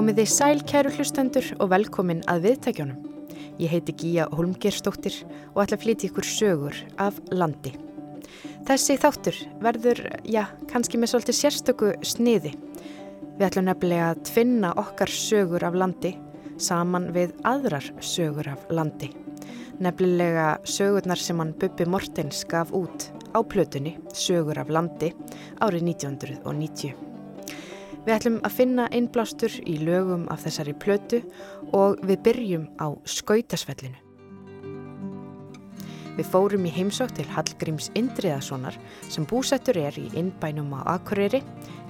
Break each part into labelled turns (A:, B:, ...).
A: Komiði sæl kæru hlustendur og velkomin að viðtækjónum. Ég heiti Gíja Holmgerstóttir og ætla að flytja ykkur sögur af landi. Þessi þáttur verður, já, kannski með svolítið sérstöku sniði. Við ætlum nefnilega að tvinna okkar sögur af landi saman við aðrar sögur af landi. Nefnilega sögurnar sem hann Bubi Mortens gaf út á plötunni Sögur af landi árið 1990. Við ætlum að finna einblástur í lögum af þessari plötu og við byrjum á skautasvellinu. Við fórum í heimsótt til Hallgríms Indriðasonar sem búsettur er í innbænum á Akureyri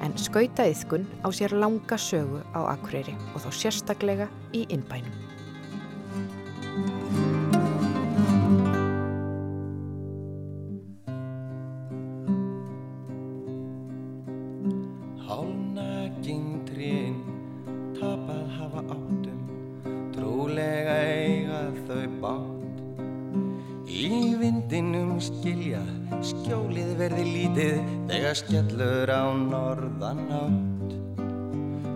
A: en skautaiðkun á sér langa sögu á Akureyri og þó sérstaklega í innbænum.
B: Skellur á norðan átt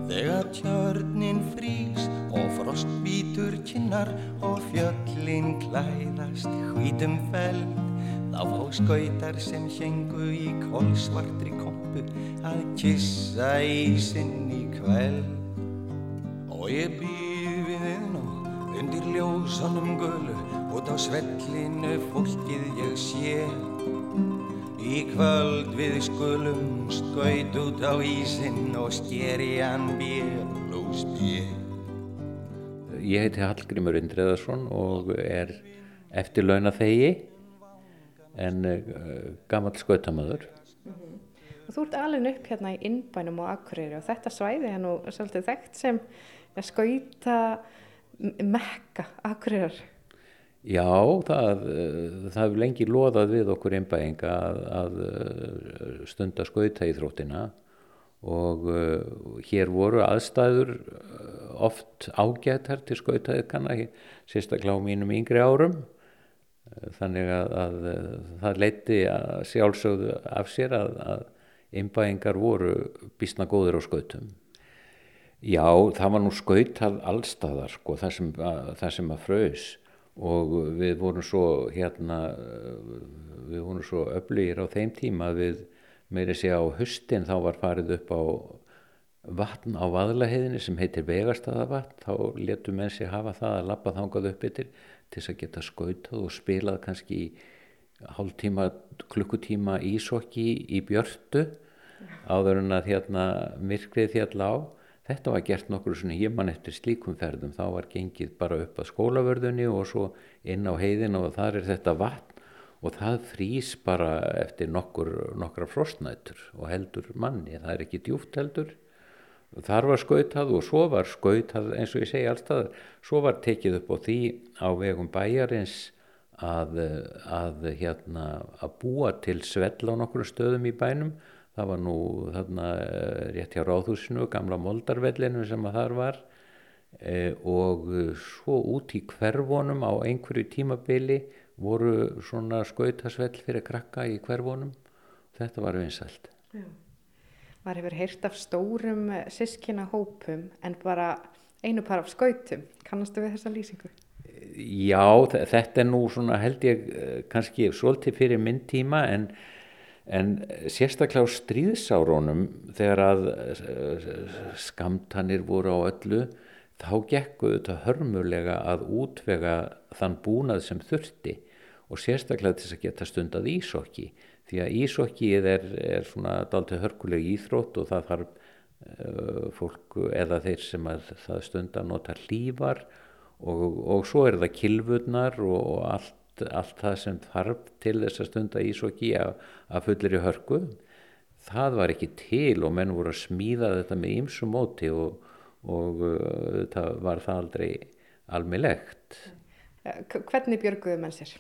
B: Þegar tjörnin frýst og frost býtur kinnar og fjöllin klæðast hvítum feld Þá fá skautar sem hengu í kólsvartri kompu að kissa í kveld. Og ég býð við þinn og undir ljósanum gullu út á svellinu fólkið ég sé Í kvöld við skulum skaut út á ísinn og skeri hann bíl og spil.
C: Ég heiti Hallgrímur Indreðarsson og er eftir launathegi en uh, gammal skautamöður. Mm -hmm.
A: Þú ert alveg upp hérna í innbænum og akkurýri og þetta svæði er nú svolítið þekkt sem skauta mekka akkurýrar.
C: Já, það, það hefur lengi loðað við okkur einbæðinga að, að stunda skauta í þróttina og uh, hér voru aðstæður oft ágættar til skautaðiðkanna, sérstaklega á mínum yngri árum. Þannig að, að það leiti sjálfsögðu af sér að, að einbæðingar voru bísna góður á skautum. Já, það var nú skautað allstaðar, sko, það sem, sem að frös og við vorum svo hérna við vorum svo öflýgir á þeim tíma við meiri sé á höstin þá var farið upp á vatn á vaðlaheðinni sem heitir vegarstaðavatn þá letur menn sér hafa það að lappa þangað upp yfir til þess að geta skautað og spilað kannski hálf tíma, klukkutíma ísokki í björtu áður en að hérna myrkrið þjalla á Þetta var gert nokkur svona híman eftir slíkum ferðum, þá var gengið bara upp að skólavörðunni og svo inn á heiðin og þar er þetta vatn og það frýs bara eftir nokkur, nokkra frostnætur og heldur manni, það er ekki djúft heldur. Þar var skautað og svo var skautað eins og ég segi allstað, svo var tekið upp á því á vegum bæjarins að, að, hérna, að búa til svell á nokkur stöðum í bænum það var nú þarna eh, rétt hjá Ráðhúsinu, gamla moldarvellinu sem að þar var. E, og svo út í hverfónum á einhverju tímabili voru svona skautasvell fyrir krakka í hverfónum þetta var vinsælt.
A: Var hefur heyrt af stórum eh, sískina hópum en bara einu par af skautum. Kannastu við þessa lýsingu?
C: Já, þetta er nú svona held ég kannski svolítið fyrir minn tíma en en sérstaklega á stríðsárónum þegar að eh, skamtanir voru á öllu þá gekkuðu þetta hörmulega að útvega þann búnað sem þurfti og sérstaklega til þess að geta stundað ísokki því að ísokkið er, er svona dalti hörkuleg íþrótt og það þarf uh, fólk eða þeir sem að það stunda nota hlývar og, og svo er það kilvurnar og, og allt allt, það sem þarf til þess að stunda ísokki að, að fullir í hörku. Það var ekki til og menn voru að smíða þetta með ýmsum móti og, og uh, það var það aldrei almilegt
A: Hvernig björguðu menn sér?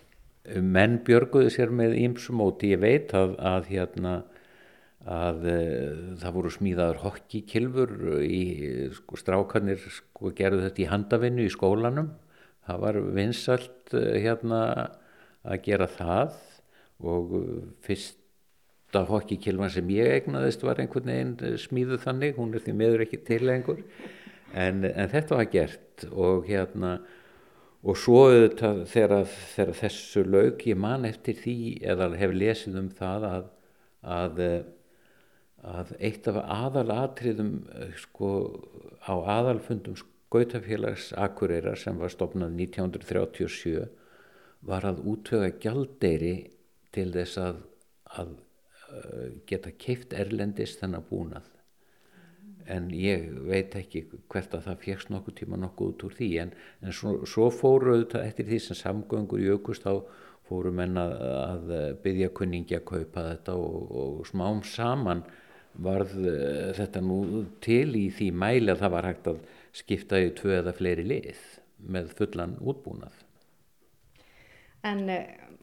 C: Menn björguðu sér með ýmsum móti. Ég veit að, að hérna að uh, það voru smíðaður hokkikilfur í sko, strákanir sko, gerðu þetta í handavinnu í skólanum það var vinsalt eh, hérna að gera það og fyrsta hokkikilvan sem ég egnaðist var einhvern veginn smíðu þannig, hún er því meður ekki til lengur. En, en þetta var gert og hérna og svo auðvitað þegar, þegar þessu laug ég man eftir því eða hef lesið um það að, að, að eitt af aðalatriðum sko á aðalfundum skautafélags Akureyrar sem var stopnað 1937 var að útvöga gjaldeyri til þess að, að uh, geta keift erlendist þennan búnað. En ég veit ekki hvert að það fegst nokkuð tíma nokkuð út úr því en, en svo, svo fóru þetta eftir því sem samgöngur august þá fóru menn að, að byggja kunningi að kaupa þetta og, og smám saman varð uh, þetta nú til í því mæli að það var hægt að skipta í tvö eða fleiri lið með fullan útbúnað
A: En uh,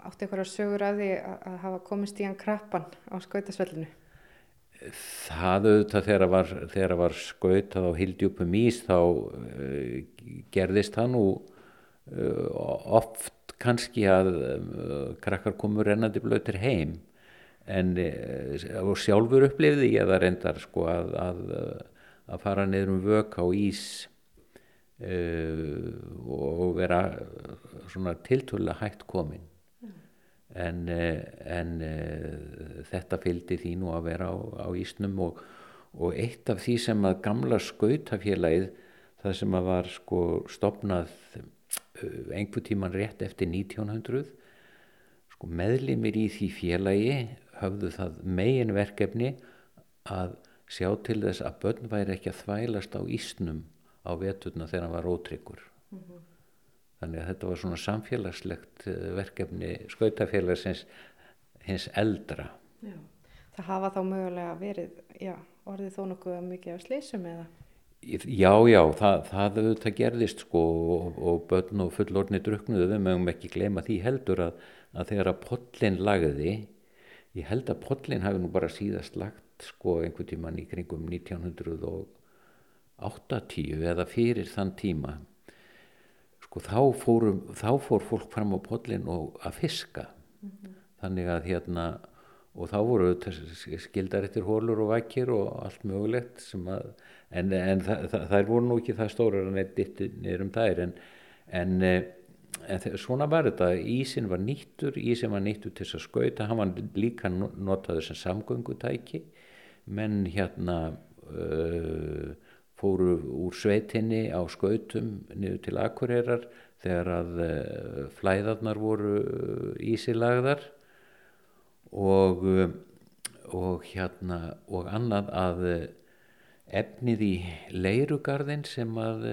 A: áttu eitthvað sögur af því að hafa komist í hann krappan á skautasvellinu?
C: Það auðvitað þegar var, þegar var skautað á hildjúpum ís þá uh, gerðist það nú uh, oft kannski að uh, krakkar komur rennandi blöytir heim en sjálfur upplifði ég það reyndar sko að, að, að fara niður um vök á ís og vera svona tiltölu hægt komin. En, eh, en eh, þetta fylgdi því nú að vera á, á Ísnum og, og eitt af því sem að gamla skautafélagið það sem að var sko stopnað eh, einhver tíman rétt eftir 1900 sko meðlimir í því félagi höfðu það megin verkefni að sjá til þess að börn væri ekki að þvælast á Ísnum á veturna þegar hann var ótryggur mm -hmm. Þannig að þetta var svona samfélagslegt eh, verkefni skautafélagsins hins eldra.
A: Já. Það hafa þá mögulega verið, já, orðið þó nokkuð mikið af sleysum eða?
C: Já, já, það, það auðvitað gerðist sko og, og börn og fullorni druknuðu, við mögum ekki glema því heldur að, að þegar að pollin lagði, ég held að pollin hafi nú bara síðast lagt sko einhvern tíman í kringum 1980 eða fyrir þann tíma sko þá, fórum, þá fór fólk fram á podlin og að fiska. Mm -hmm. þannig að hérna og þá voru skildar eftir hólur og vækir og allt mögulegt að, en, en það, það, það voru nú ekki það stóra en eitt dittir niður um þær en, en, eh, en svona var þetta. Ísin var nýttur, ísin var nýttur til þess að skauta, hann var líka notaður sem samgöngutæki menn hérna uh, fóru úr sveitinni á skautum niður til Akureyrar þegar að uh, flæðarnar voru uh, ísilagðar og, og hérna og annað að efnið í leirugarðin sem að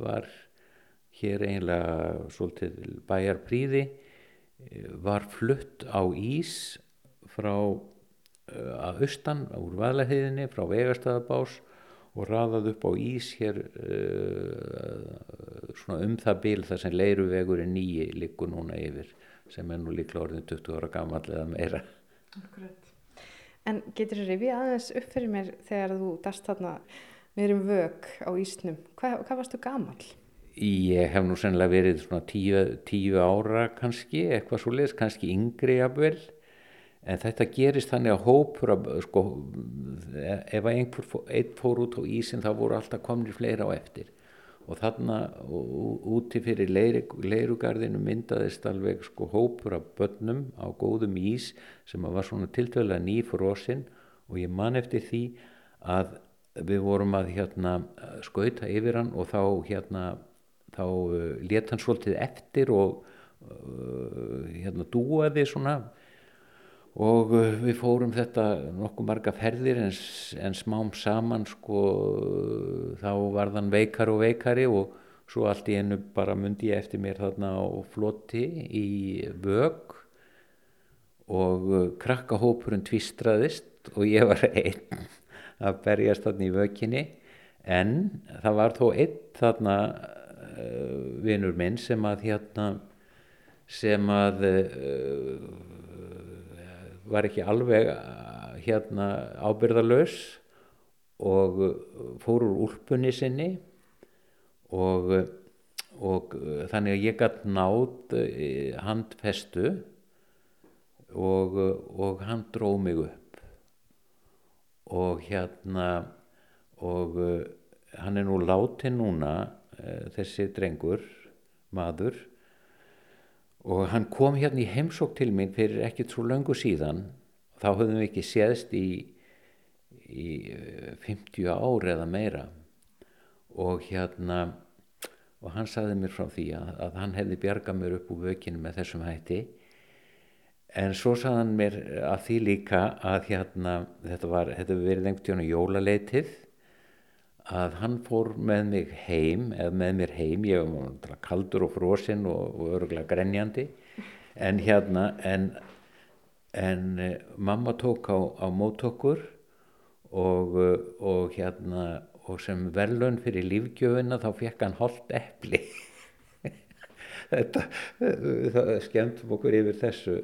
C: var hér einlega svolítið bæjarpríði var flutt á ís frá að austan úr vaðlehiðinni frá vegarstaðabás og raðað upp á ís hér uh, svona um það bíl þar sem leiruvegurinn nýji líku núna yfir sem er nú líklega orðin 20 ára gammal eða meira
A: Akkurat. En getur þið rifið aðeins upp fyrir mér þegar þú dast þarna með um vög á ísnum Hva, hvað varstu gammal?
C: Ég hef nú sennilega verið svona tíu, tíu ára kannski, eitthvað svo leiðis, kannski yngri jafnvel en þetta gerist þannig að hópur sko, ef einhver einn fór út á ísin þá voru alltaf komnir fleira á eftir. Og þarna úti fyrir leirugarðinu myndaðist alveg sko hópur af börnum á góðum ís sem var svona tiltöðlega nýfrósin og ég man eftir því að við vorum að hérna skauta yfir hann og þá hérna þá uh, let hann svolítið eftir og uh, hérna dúaði svona og uh, við fórum þetta nokkuð marga ferðir en, en smám saman sko þá var þann veikar og veikari og svo allt í enu bara myndi ég eftir mér þarna á flotti í vög og uh, krakkahópurinn tvistraðist og ég var einn að berjast þarna í vöginni en það var þó einn þarna uh, vinnur minn sem að hérna sem að uh, var ekki alveg uh, hérna ábyrðalös og uh, fór úr úlpunni sinni og, uh, og þannig að ég gætt nátt handfestu og, og hann dróð mig upp. Og hérna og hann er nú látin núna þessi drengur maður og hann kom hérna í heimsók til mín fyrir ekkert svo löngu síðan. Þá höfðum við ekki séðst í, í 50 ár eða meira. Og hérna og hann saði mér frá því að, að hann hefði bjargað mér upp úr vökinu með þessum hætti. En svo saði hann mér að því líka að hérna þetta var, þetta verið lengt tjónu jólaleitið að hann fór með mig heim eða með mér heim, ég var kaldur og frosinn og, og örgulega grenjandi. En hérna en, en eh, mamma tók á, á mótokkur og, og hérna og sem verðlun fyrir lífgjöfuna þá fekk hann holdt eppli þetta það skemmtum okkur yfir þessu.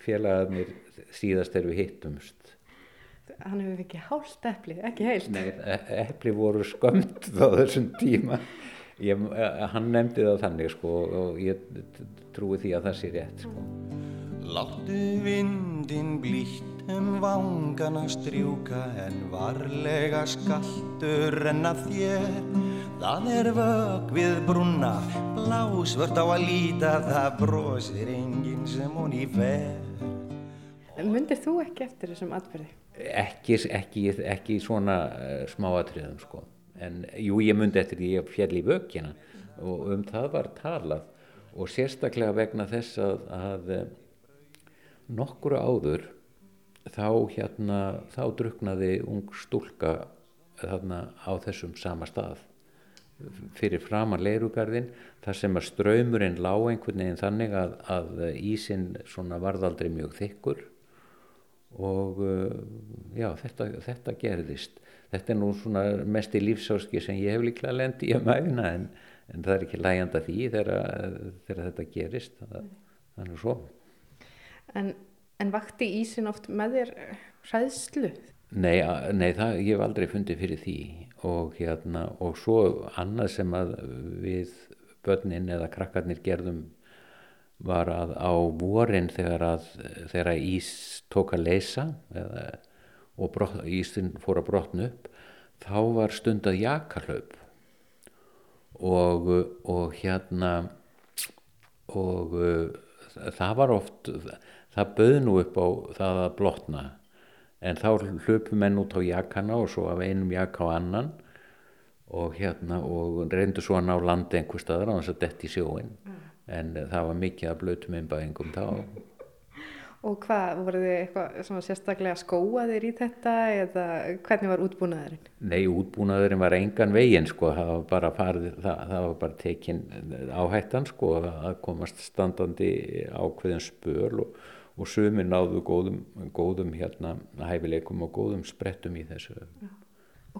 C: Félagarnir síðast er við hittumst
A: Hann hefur ekki hálft eppli, ekki heilt.
C: Nei, eppli voru skömmt á þessum tíma. Ég, hann nefndi það þannig sko og ég trúi því að það sé rétt sko.
B: Láttu vindin blítt um vangana strjúka en varlega skaltur en að þér. Það er vög við brunna blásvört á að líta það brosir enginn sem hún í fer.
A: Mundir þú ekki eftir þessum atbyrði?
C: Ekki, ekki, ekki svona uh, smáatriðum sko. En jú ég mundi eftir því ég fjall í vöggina og um það var talað og sérstaklega vegna þess að, að eh, nokkura áður þá hérna þá druknaði ung stúlka þarna á þessum sama stað fyrir framan leirugarðin þar sem að ströymurinn lág einhvern veginn þannig að, að ísinn svona varðaldri mjög þykkur og uh, já þetta, þetta gerðist. Þetta er nú svona mest í lífsáski sem ég hef líklega lendi í um aðeina en, en það er ekki lægjanda því þegar, þegar þetta gerist. Er svo.
A: En En vakti ísin oft með þér hræðslu?
C: Nei, nei það, ég hef aldrei fundið fyrir því. Og, hérna, og svo annað sem að við börnin eða krakkarnir gerðum var að á vorin þegar að þegar að ís tók að leysa eða, og brot, ísin fór að brotna upp þá var stundað jakarlaup og, og hérna og það var oft það bauð nú upp á það að blotna. En þá hlupum menn út á jakana og svo af einum jaka á annan og hérna og reyndu svo að ná landi einhver staðar á þess að detti sjóin mm. En það var mikið að blötu með einbæðingum þá
A: Og hvað, voru þið eitthvað sérstaklega skóaðir í þetta eða hvernig var útbúnaðurinn?
C: Nei, útbúnaðurinn var engan veginn sko, það var bara, farið, það, það var bara tekin áhættan sko að komast standandi ákveðin spöl og og sumir náðu góðum, góðum hérna, hæfileikum og góðum sprettum í þessu. Já.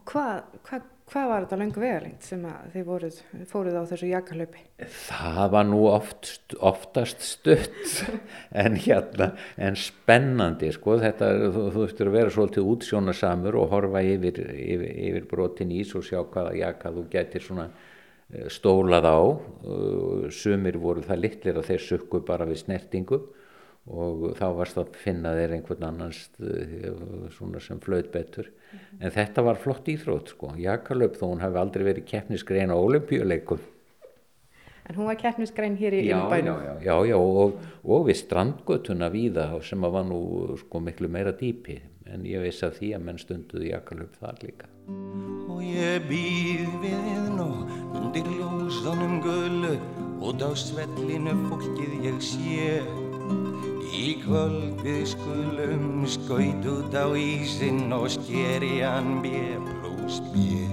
A: Hvað, hvað, hvað var þetta lengur vegalengt sem þið voruð, fóruð á þessu jakalöpi?
C: Það var nú oft, oftast stutt en, hérna, en spennandi. Sko. Þetta, þú þurftur að vera svolítið útsjónasamur og horfa yfir, yfir, yfir brotin ís og sjá hvaða jaka þú getur eh, stólað á. Sumir voru það litlir að þeir sukku bara við snertingu og þá varst að finna þeir einhvern annars eh, svona sem flöð betur. Mm -hmm. en þetta var flott íþrótt sko jakalöp þó hún hefði aldrei verið keppnisgrein á olimpíuleikum
A: En hún var keppnisgrein hér í innbænum
C: Já, já, já, já og, og við strandgötuna víða sem var nú sko miklu meira dýpi. En ég veist að því að menn stunduði jakalöp þar líka.
B: Og ég býð við nú undir ljósanum gullu og á svellinu fólkið ég sé Í kvöld við skulum skaut út á ísinn og skeri hann bjö pluss bjö.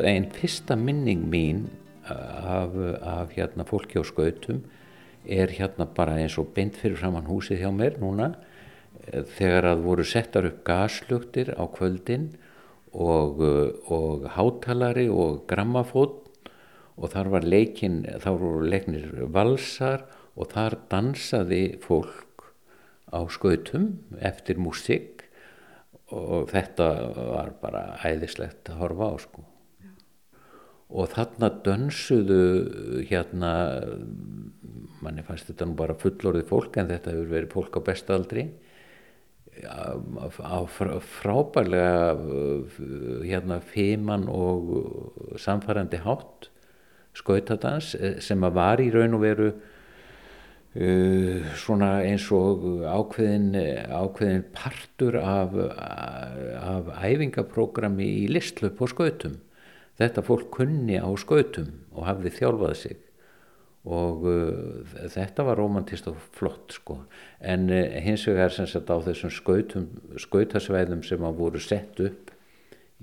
C: Einn fyrsta minning mín af, af hérna fólki á skautum er hérna bara eins og beint fyrir framann húsið hjá mér núna þegar að voru settar upp gaslugtir á kvöldin og, og hátalari og grammafót og þar var leikin, þá voru leiknir valsar og þar dansaði fólk á skautum eftir músík og þetta var bara æðislegt að horfa á sko. Já. Og þarna dönsuðu hérna, manni fannst þetta nú bara fullorðið fólk en þetta hefur verið fólk á bestaldri, á frábærlega hérna fíman og samfærandi hátt skautadans sem að var í raun og veru uh, svona eins og ákveðin, ákveðin partur af, af æfingaprógrami í listlöp og skautum. Þetta fólk kunni á skautum og hafði þjálfað sig. Og uh, þetta var romantist og flott sko. En uh, hins vegar sem sagt á þessum skautum, skautasvæðum sem að voru sett upp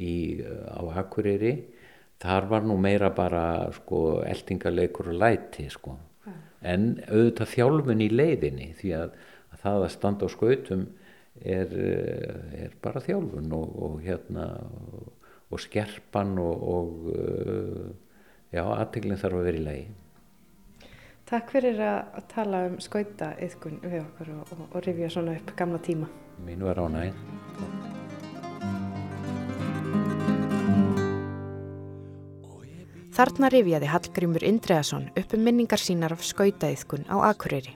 C: í, uh, á Akureyri þar var nú meira bara sko eldingarleikur og læti sko ja. en auðvitað þjálfun í leiðinni því að, að það að standa á skautum er, uh, er bara þjálfun og, og hérna og, og skerpan og, og uh, já, aðteglinn þarf að vera í leiði
A: Takk fyrir að tala um skauta yðkun við okkur og, rifja svona upp gamla tíma.
C: Mínu er ánæg.
A: Þarna rifjaði Hallgrímur Indreðason upp um minningar sínar af skautaiðkun á Akureyri.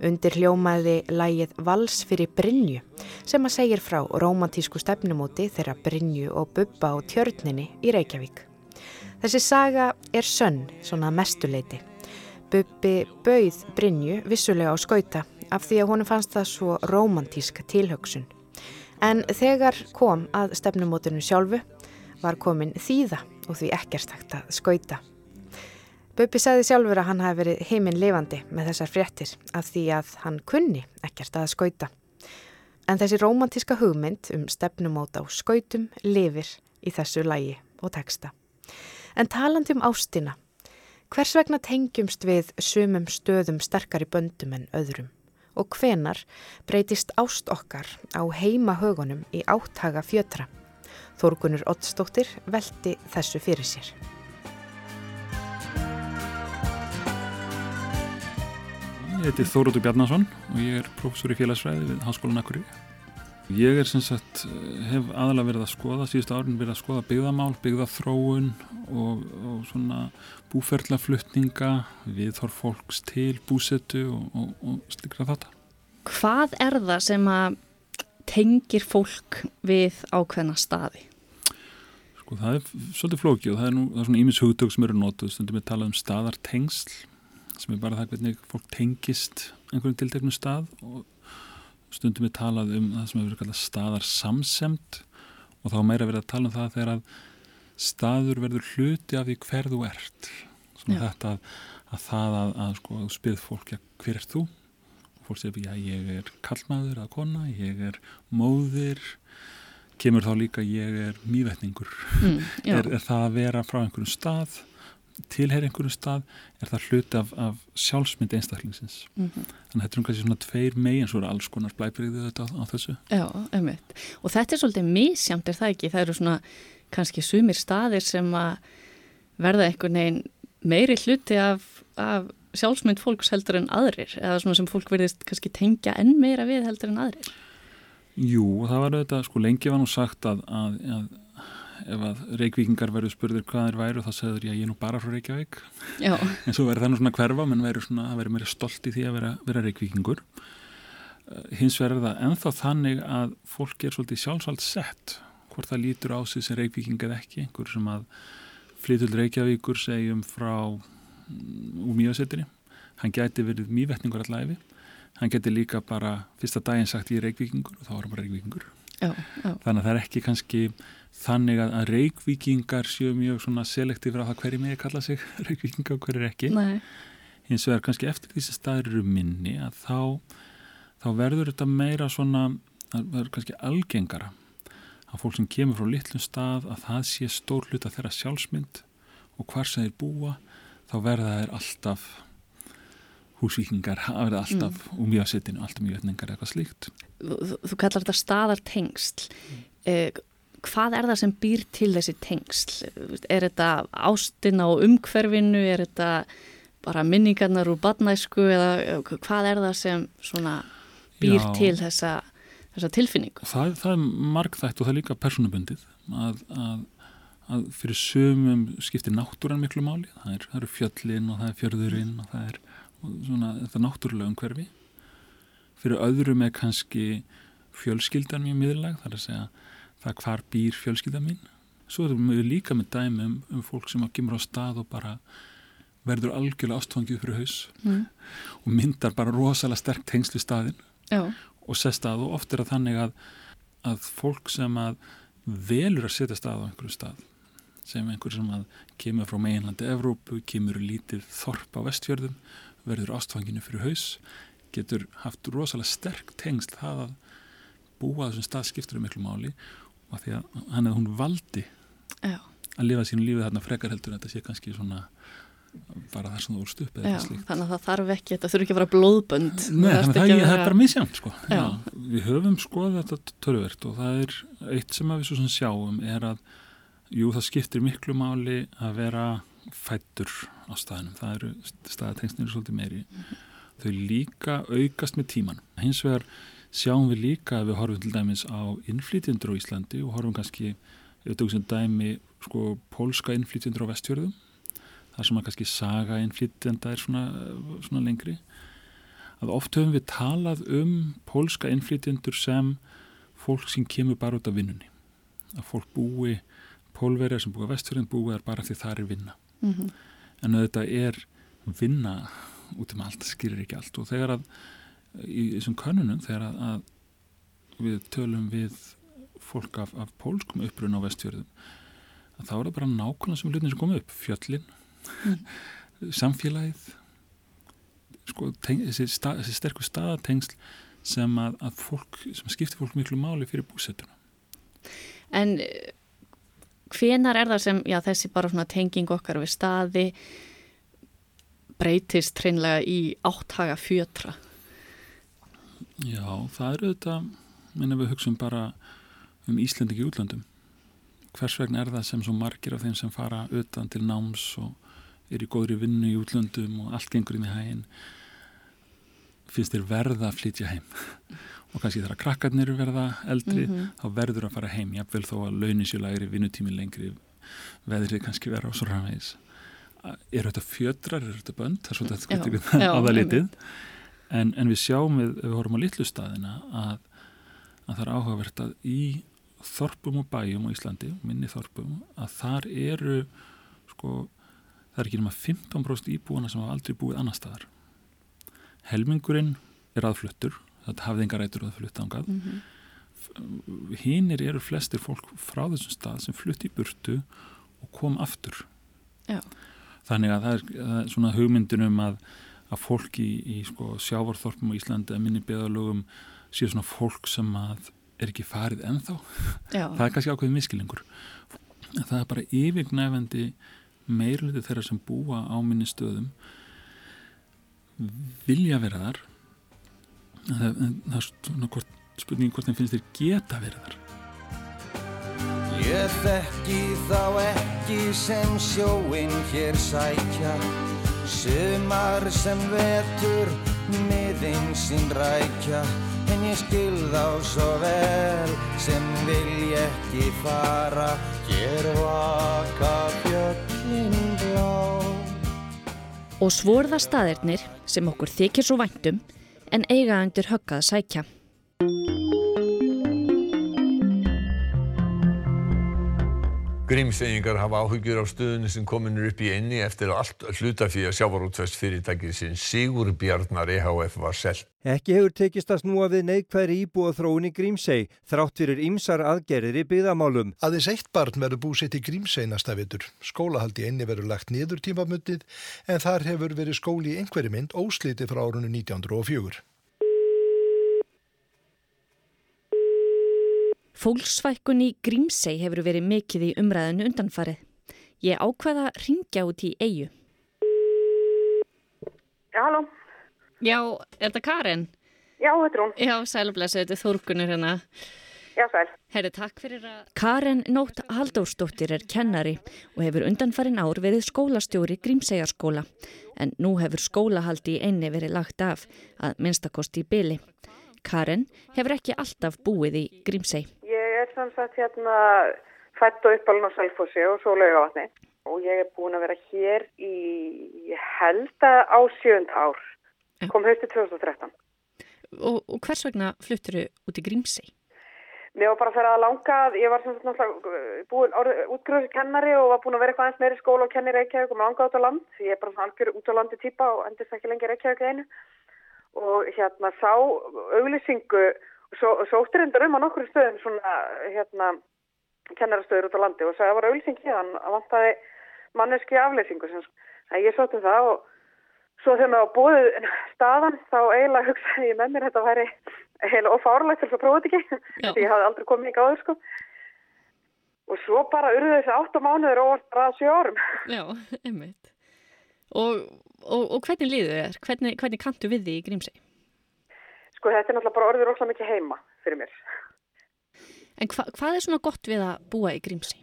A: Undir hljómaði lægið Vals fyrir Brynju sem að segir frá romantísku stefnumóti þeirra Brynju og Bubba á tjörninni í Reykjavík. Þessi saga er sönn, svona mestuleiti. Bubbi bauð Brynju vissulega á skauta af því að honum fannst það svo romantísk tilhöksun. En þegar kom að stefnumótunum sjálfu var komin þýða og því ekkert hægt að skauta. Bubbi sagði sjálfur að hann hafi verið heiminn lifandi með þessar fréttir af því að hann kunni ekkert að skauta. En þessi romantíska hugmynd um stefnumót á skautum lifir í þessu lægi og texta. En taland um ástina Hvers vegna tengjumst við sumum stöðum sterkari böndum en öðrum? Og hvenar breytist ást okkar á heima högunum í áttaga fjötra? Þórgunur Ottstóttir veldi þessu fyrir sér.
D: Ég heiti Þórótur Bjarnason og ég er professor í félagsfræði við Háskólan Akureyri. Ég er sem sagt, hef aðalega verið að skoða, síðust árin verið að skoða byggðamál, byggðathróun og, og svona búferlaflutninga, viðhorf fólks til búsetu og, og, og slikra þetta.
E: Hvað er það sem að tengir fólk við ákveðna staði?
D: Sko það er svolítið flókið og það er, nú, það er svona ímis hugtök sem eru nótuð, stundum við talað um staðartengsl sem er bara það hvernig fólk tengist einhverjum tilteknum stað og stundum við talað um það sem hefur kallað staðar samsemt og þá meira verið að tala um það þegar að staður verður hluti af því hver þú ert svona Já. þetta að, að það að, að sko, spyrð fólk ja, hver er þú fólk segir já ég er kallmaður að kona, ég er móðir. Kemur þá líka ég er mývetningur. Mm, er, er það að vera frá einhverjum stað tilheyri einhverju stað er það hlut af, af sjálfsmynd einstaklingsins. Mm -hmm. þannig að þetta er um kannski svona tveir megin svo eru alls konar blæbriðið þetta á, á þessu.
E: Já, umveit, og þetta er svolítið mísjamt er það ekki, það eru svona kannski sumir staðir sem að verða einhvern veginn meiri hluti af, af sjálfsmynd fólks heldur en aðrir, eða svona sem fólk verðist kannski tengja enn meira við heldur en aðrir?
D: Jú, það var auðvitað, sko lengi var nú sagt að, að, að ef að reykvíkingar verður spurður hvað þeir væru þá segður ég ég er nú bara frá Reykjavík. En svo verður það nú svona hverfa menn verður svona að vera meira stolt í því að vera, vera reykvíkingur. Uh, hins verður það enþá þannig að fólk er svolítið sjálfsvald sett hvort það lítur á sig sem reykvíking eða ekki. Einhver sem að flytul Reykjavíkur segjum frá úr mjögsettinni hann gæti verið mývetningur allæfi hann geti líka bara fyrsta daginn sagt ég er reykvíkingur og þá er hann bara reykvíkingur já, já. þannig að það er ekki kannski þannig að, að reykvíkingar séu mjög svona selektífur á það hverju mig kalla sig reykvíkingar og hverju ekki Nei. eins og er kannski eftir því sem staður eru minni að þá, þá verður þetta meira svona það verður kannski algengara að fólk sem kemur frá litlum stað að það sé stór hlut að þeirra sjálfsmynd og hvar sem þeir búa þá verða þeir alltaf húsvíkingar að verða alltaf mm. úr mjög setinu, alltaf mjög etningar eitthvað slíkt
E: Þú, þú kallar þetta staðartengsl mm. eh, hvað er það sem býr til þessi tengsl? Er þetta ástina og umhverfinu, er þetta bara minningarnar úr badnæsku eða hvað er það sem býr Já. til þessa, þessa tilfinningu?
D: Það, það er margþægt og það er líka personabundið að, að, að fyrir sömum skiptir náttúran miklu máli, það, er, það eru fjöllin og það er fjörðurinn og það er svona, þetta náttúrulega umhverfi fyrir öðrum er kannski fjölskyldan mjög miðurleg, þar að segja það hvar býr fjölskyldan mín. Svo erum við líka með dæmi um, um fólk sem að kemur á stað og bara verður algjörlega ástfangið fyrir haus mm. og myndar bara rosalega sterk tengslu staðin Já. og sest að og oft er það þannig að, að fólk sem að velur að setja stað á einhverju stað sem einhver sem að kemur frá meginlandi Evrópu, kemur lítið þorp á vestfjörðum, verður ástfanginu fyrir haus, getur haft rosalega sterk tengsl það að búa þessum stað skiptur um miklu máli og því að hann eða hún valdi Já. að lifa sínu lífið þarna frekar heldur en þetta sé kannski svona bara það sem þú upp
E: eða slíkt. Þannig að það þarf ekki, þetta þurfi ekki að vera blóðbönd.
D: Nei, það, það, vera... það er bara misjánt sko. Já. Já, við höfum skoðið þetta törfvert og það er eitt sem við svo sem sjáum er að jú, það skiptir miklu máli að vera fættur á staðinum. Það eru staðatengsnir svolítið meiri. -hmm. Þau líka aukast með tíman. Hins vegar sjáum við líka að við horfum til dæmis á innflýtjendur á Íslandi og horfum kannski, ef tökum sem dæmi, sko, pólska innflýtjendur á vestjörðum þar sem að kannski saga innflytjenda er svona, svona lengri að oft höfum við talað um pólska innflytjendur sem fólk sem kemur bara út af vinnunni að fólk búi pólverjar sem búi á vestfjörðin búi er bara því það er vinna mm -hmm. en þetta er vinna út um allt, skilir ekki allt og þegar að í þessum kannunum þegar að, að við tölum við fólk af, af pólskum uppruna á vestfjörðum að þá er það bara nákvæmlega sem hlutin sem kom upp, fjöllin mm. samfélagið sko, teng, þessi, stað, þessi sterkur staðatengsl sem að, að fólk, sem skiptir fólk miklu máli fyrir búsettuna
E: En hvenar er það sem, já þessi bara svona tenging okkar við staði breytist hreinlega í áttaga fjötra?
D: Já, það er auðvitað minna við hugsun bara um Íslandiki útlandum hvers vegna er það sem svo margir af þeim sem fara utan til náms og er í góðri vinnu í útlöndum og allt gengur inn í hægin finnst þér verða að flytja heim og kannski þegar krakkarnir verða eldri mm -hmm. þá verður að fara heim jáfnvel þó að launisjölægri, vinnutími lengri veðrið kannski vera á svo ræðis er þetta fjötrar, er þetta bönd? Það er svolítið aðalitið en, en við sjáum við, við horfum á litlu staðina að, að það er áhugavert að í þorpum og bæjum á Íslandi, minni þorpum að þar eru sko það er ekki náma 15% íbúana sem hafa aldrei búið annar staðar. Helmingurinn er aðfluttur þetta hafði enga rætur að flutta ángað mm -hmm. hinnir eru flestir fólk frá þessum stað sem flutti í burtu og kom aftur. Já. þannig að það er, það er svona hugmyndunum að, að fólk í, í sko, sjávarþorpum á Íslandi að minni beðalögum séu svona fólk sem að er ekki farið ennþá. Það er kannski ákveðið miskilingur það er bara yfirgnæfandi meirluti þeirra sem búa á minni stöðum vilja vera þar það, það er svona hvort, spurningi hvort þeim finnst þeir geta verið þar.
B: Ég þekki þá ekki sem sjóin hér sækja. Sumar sem vetur miðinn sín rækja. En ég skil þá svo vel sem vil ég ekki fara. Hér vaka fjöld
E: Og svorða staðirnir sem okkur þykir svo væntum en eiga undir höggað sækja.
F: Grímseyingar hafa áhugjur á stöðunni sem kominur upp í einni eftir að allt hlutafí að sjávarútvest fyrirtækið sinn Sigur Bjarnar EHF var selt.
G: Ekki hefur tekist að snúa við neikværi íbúa þróun í Grímsey, þrátt fyrir ýmsar aðgerðir í byggðamálum.
H: Aðeins eitt barn verður búsitt í Grímsey næsta vitur. Skólahaldi einni verður lagt niður tímamundið, en þar hefur verið skóli í einhverju mynd ósliti frá árunnu 1904.
E: Fólksvækkun í Grímsey hefur verið mikið í umræðinu undanfarið. Ég ákveða ringja út í eigu.
I: Já, halló.
E: Já, er þetta Karin?
I: Já, þetta er hún.
E: Já, sælblessu, þetta er Þórgunur hérna.
I: Já, sæl.
E: Herri, takk fyrir að... Karin Nótt Haldórsdóttir er kennari og hefur undanfarin ár verið skólastjóri Grímsæjarskóla. En nú hefur skólahaldi í einni verið lagt af að minnstakosti í byli. Karin hefur ekki alltaf búið í Grímsæj.
I: Er samsagt hérna fætt og uppalinn á Salfossi og svo lauga vatni. Og ég er búin að vera hér í held að á sjönd ár kom höstu 2013.
E: og, og hvers vegna fluttur þau út í Grímsei?
I: Mér var bara að fyrir að langa, ég var sem sagt náttúrulega búin útgröðsir kennari og var búin að vera eitthvað eins meiri skóla og kenni Reykjavík og mér langaði út á land. Ég er bara svona algjör út á landi týpa og endist ekki lengi Reykjavík einu. Og hérna sá auglýsingu, svo, sóttir endur um á nokkru stöðum svona hérna kennarastöður út á landi og það var auglýsing hérna að vantaði manneski afleysingu. Þannig ég sótti það og svo þegar maður búið staðan þá eiginlega hugsaði ég með mér þetta væri heila ofárlegt til þess að prófa þetta ekki því ég hafði aldrei komið í gáður sko og svo bara urðu þessi 8 mánuður og bara 7 árum
E: Já, einmitt og, og, og hvernig líður þér? Hvernig, hvernig kantu við því í Grímsei?
I: Sko þetta er náttúrulega bara orðið rosalega mikið heima fyrir mér.
E: En hva, hvað er svona gott við að búa í Grímsei?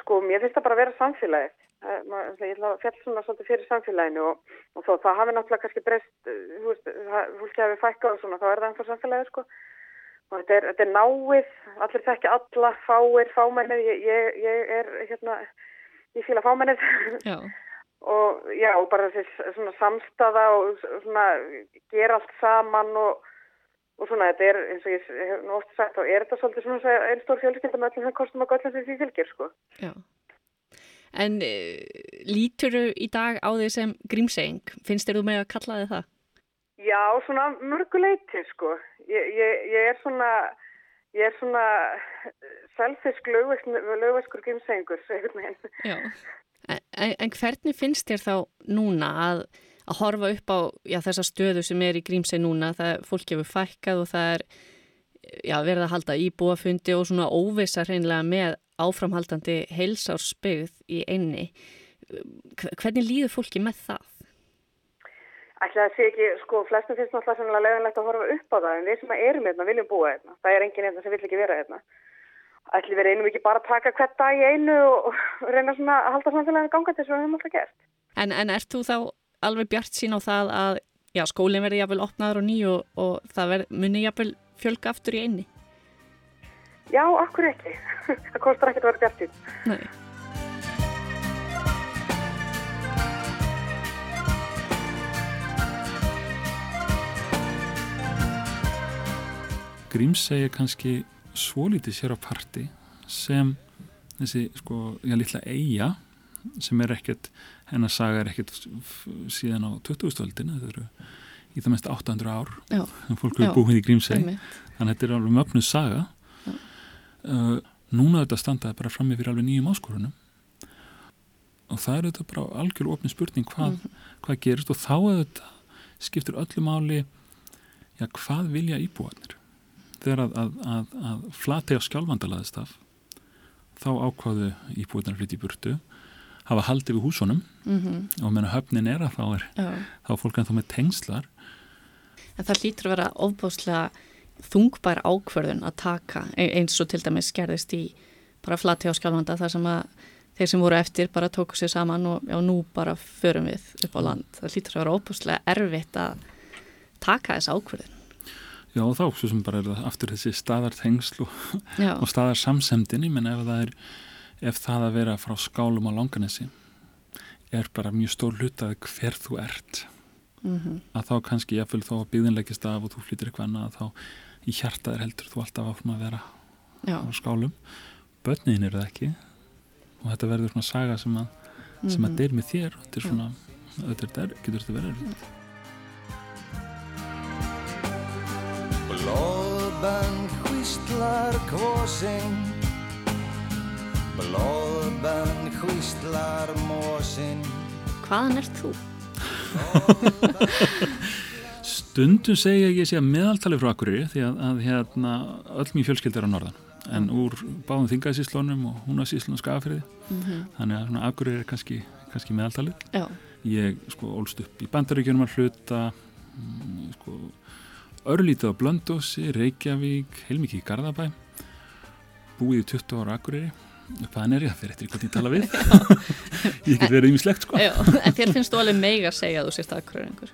I: Sko mér finnst það bara að vera samfélagið. Ég ætla að fjall svona svolítið fyrir samfélaginu og, og þó það hafi náttúrulega kannski breyst, þú veist, fólki hafi fækkað og svona, þá er það ennþá samfélagið sko. Og þetta er, þetta er náið, allir þekkja alla, fáir, fámennið, ég, ég, ég er hérna, ég fýla fámennið og já, og bara þessi svona samstaða og svona gera allt saman og, og svona þetta er, eins og ég hef nú oft sagt, þá er þetta svolítið svona einn stór fjölskylda með öllum þeim kostum og göllum sem því fylgir sko.
E: Já. En uh, lítur þú í dag á því sem grímseng? Finnst þér þú með að kalla þið það?
I: Já, svona mörguleiti sko. Ég, ég, ég er svona, ég er svona selfisk lögveskur grímsengur, segur mér.
E: Já, en, en hvernig finnst þér þá núna að, að horfa upp á já, þessa stöðu sem er í grímseng núna? Það fólk hefur fækkað og það er já, verið að halda íbúafundi og svona óvisa hreinlega með áframhaldandi heilsársbyggð í einni. Hvernig líður fólki með það?
I: Ætla að sé ekki, sko, flestum finnst náttúrulega sannlega leiðanlegt að horfa upp á það, en við sem erum hérna viljum búa hérna. Það er enginn hérna sem vill ekki vera hérna. Ætli við reynum ekki bara að taka hvert dag í einu og reyna svona að halda samfélaginu gangandi sem við hefum alltaf gert.
E: En, en ert þú þá alveg bjart sín á það að já, skólinn verði jáfnvel opnaður og nýju og, og það verð, muni jáfnvel fjölga aftur í einni?
I: Já, akkur ekki. það kostar ekkert að vera bjart sín.
E: Nei.
D: Grímsegi kannski svolítið sér á parti sem þessi sko, já, litla eiga sem er ekkert, hennar saga er ekkert síðan á 2000-öldinu þetta eru í það mest 800 ár
E: já.
D: sem fólk eru búið í Grímsegi þannig að þetta er alveg möfnuð saga. Uh, núna þetta standaði bara fram yfir alveg nýjum áskorunum. Og það er þetta bara algjör ofni spurning hvað, mm -hmm. hvað gerist og þá þetta skiptur öllu máli já, hvað vilja íbúanir þegar að, að, að, að flatega skjálfandalaðist af þá ákvaðu íbúinnar hluti í burtu hafa haldið við húsunum mm -hmm. og meðan höfnin er að þá er Já. þá er fólk ennþá með tengslar
E: En það lítur að vera ofbáslega þungbær ákverðun að taka e, eins og til dæmis gerðist í bara flatega skjálfanda þar sem að þeir sem voru eftir bara tóku sér saman og já, nú bara förum við upp á land það lítur að vera ofbáslega erfitt að taka þess ákverðun
D: Já þá svo sem bara er það aftur þessi staðartengsl og, og staðarsamsemdini menn ef það er ef það að vera frá skálum á langanesi er bara mjög stór hlutað hver þú ert mm -hmm. að þá kannski ég fylg þá að byðinleikist af og þú flytir eitthvað annað þá í hjartaðir heldur þú alltaf áfram að vera Já. á skálum börnin eru það ekki og þetta verður svona saga sem að, mm -hmm. sem að mhm. deyr með þér og þetta er svona, þetta er, getur þetta verið
B: Blóðband hvistlar kvosinn Blóðband hvistlar mósinn
E: Hvaðan ert þú?
D: Stundum segja ég sé að meðaltali frá Akureyri því að, að hérna, öll mjög fjölskyld er á norðan en úr báðum þingasíslónum og húnasíslunum skafafriði mm -hmm. þannig að Akureyri er kannski, kannski meðaltalið
E: Já.
D: ég sko ólst upp í bandaríkjunum að hluta mm, sko örlítið á Blöndósi, Reykjavík, heilmikið í Garðabæ, búið í 20 ára Akureyri. Hvaðan er ég að fyrir eftir hvernig ég tala við? ég get verið ímislegt sko.
E: Já, en þér finnst þú alveg meig að segja að þú sést Akureyringur?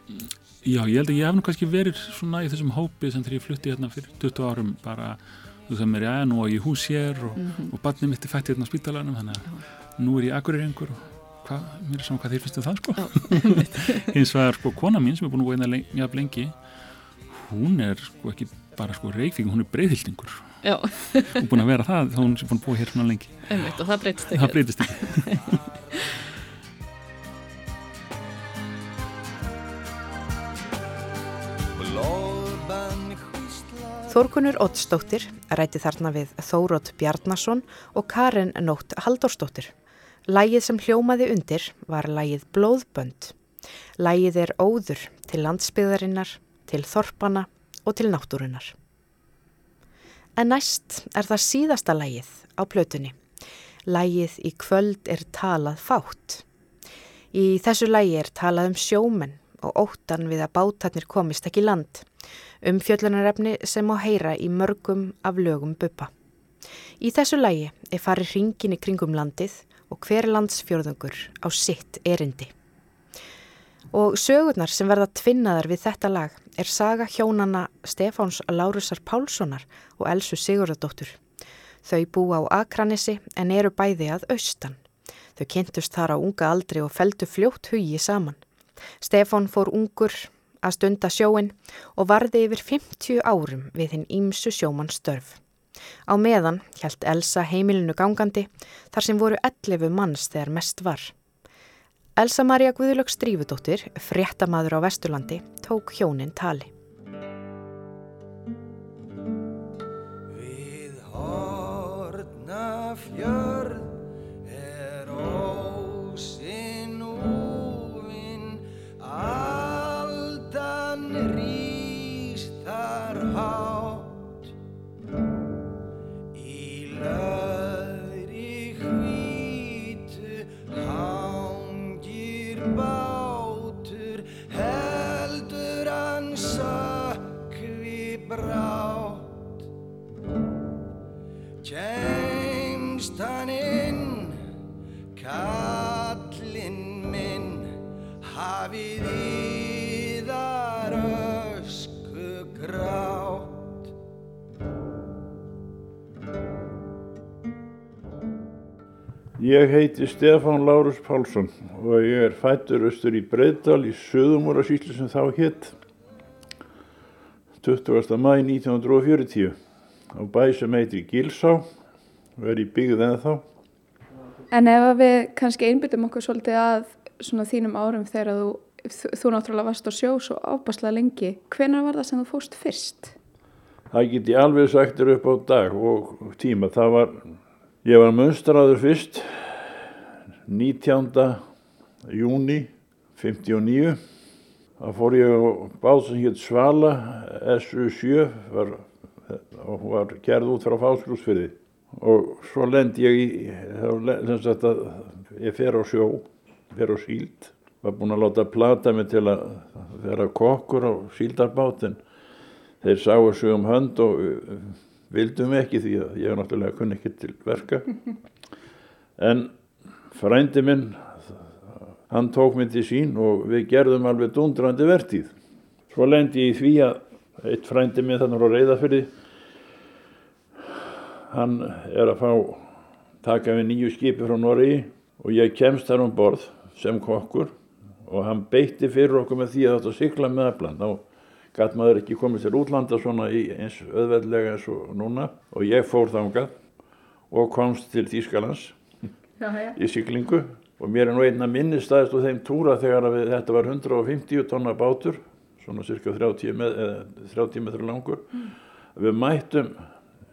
D: Já, ég held að ég hef nú kannski verið svona í þessum hópi sem þegar ég flutti hérna fyrir 20 árum bara, þú veist að mér, já, nú á ég hús hér og, mm -hmm. og barnið mitt er fætt hérna á spítalanum, þannig að nú er ég Akureyringur og hvað, mér er saman hvað þér finnst um það sko. Hins vegar sko kona mín sem er búin að hún er sko ekki bara sko reykvík, hún er breyðhildingur og búin að vera það þá hún er búin að búa hér svona lengi
E: Einmitt, og það breytist ekki,
D: það breytist ekki.
A: Þórkunur Ottsdóttir ræti þarna við Þórótt Bjarnason og Karin Nótt Halldórsdóttir. Lægið sem hljómaði undir var lægið Blóðbönd. Lægið er óður til landsbyðarinnar, til þorpana og til náttúrunar. En næst er það síðasta lægið á plötunni. Lægið í kvöld er talað fátt. Í þessu lægi er talað um sjómenn og óttan við að bátarnir komist ekki land um fjöllunarefni sem á heyra í mörgum af lögum buppa. Í þessu lægi er farið hringin í kringum landið og hver landsfjörðungur á sitt erindi. Og sögurnar sem verða tvinnaðar við þetta lag er saga hjónana Stefáns Lárusar Pálssonar og Elsu Sigurðardóttur. Þau bú á Akranissi en eru bæði að austan. Þau kynntust þar á unga aldri og feldu fljótt hugi saman. Stefán fór ungur að stunda sjóin og varði yfir 50 árum við hinn ímsu sjómanstörf. Á meðan hjælt Elsa heimilinu gangandi þar sem voru 11 manns þegar mest var. Elsa Maria Guðlöks Drífudóttir, fréttamaður á Vesturlandi, tók hjónin tali.
J: Ég heiti Stefán Lárus Pálsson og ég er fættur austur í Breiðdal í Söðumúrasýslu sem þá hitt 20. mæ 1940 á bæ sem heitir Gilsá og er í byggð en þá.
K: En ef við kannski einbyttum okkur svolítið að svona þínum árum þegar þú, þú náttúrulega varst á sjó svo ábáslega lengi, hvenar var það sem þú fóst fyrst?
J: Það get ég alveg sagtur upp á dag og tíma. Það var, ég var munstraður fyrst 19. júni 59 þá fór ég á bát sem hétt Svala SU7 var, var gerð út frá fáskrúsfyrði og svo lend ég í þá, ég fer á sjó fer á síld var búinn að láta plata mig til að vera kokkur á síldarbátin þeir sáu sig um hönd og uh, vildum ekki því að ég náttúrulega kunni ekki til verka en frændi minn, hann tók mig til sín og við gerðum alveg dundrandi vertíð. Svo lendi ég í því að eitt frændi minn þannig á reyðafyrði, hann er að fá taka við nýju skipi frá Norri og ég kemst þar um borð sem kokkur og hann beitti fyrir okkur með því að þetta sykla með aflan. Þá gæt maður ekki komið til útlanda svona eins öðveldlega eins og núna og ég fór þángað og komst til Þýskalands já, já. í syklingu og mér er nú einna minnistæðist úr þeim túra þegar við, þetta var 150 tonna bátur svona cirka 30 metrar langur mm. við mættum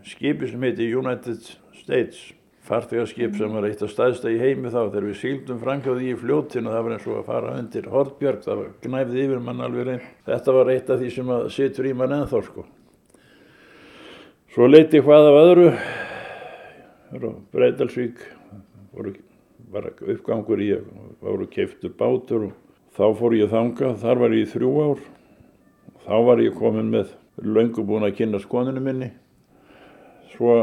J: skipi sem heiti United States farþegarskip mm. sem var eitt af staðsta í heimi þá þegar við síldum framkjáði í fljóttinu það var eins og að fara undir Hortbjörg það var knæfið yfir mann alveg reyn þetta var eitt af því sem að situr í mann ennþá sko svo leiti hvað af öðru Breitalsvík voru, var uppgangur í voru keiftur bátur og þá fór ég þanga, þar var ég í þrjú ár. Þá var ég komin með löngu búin að kynna skoninu minni. Svo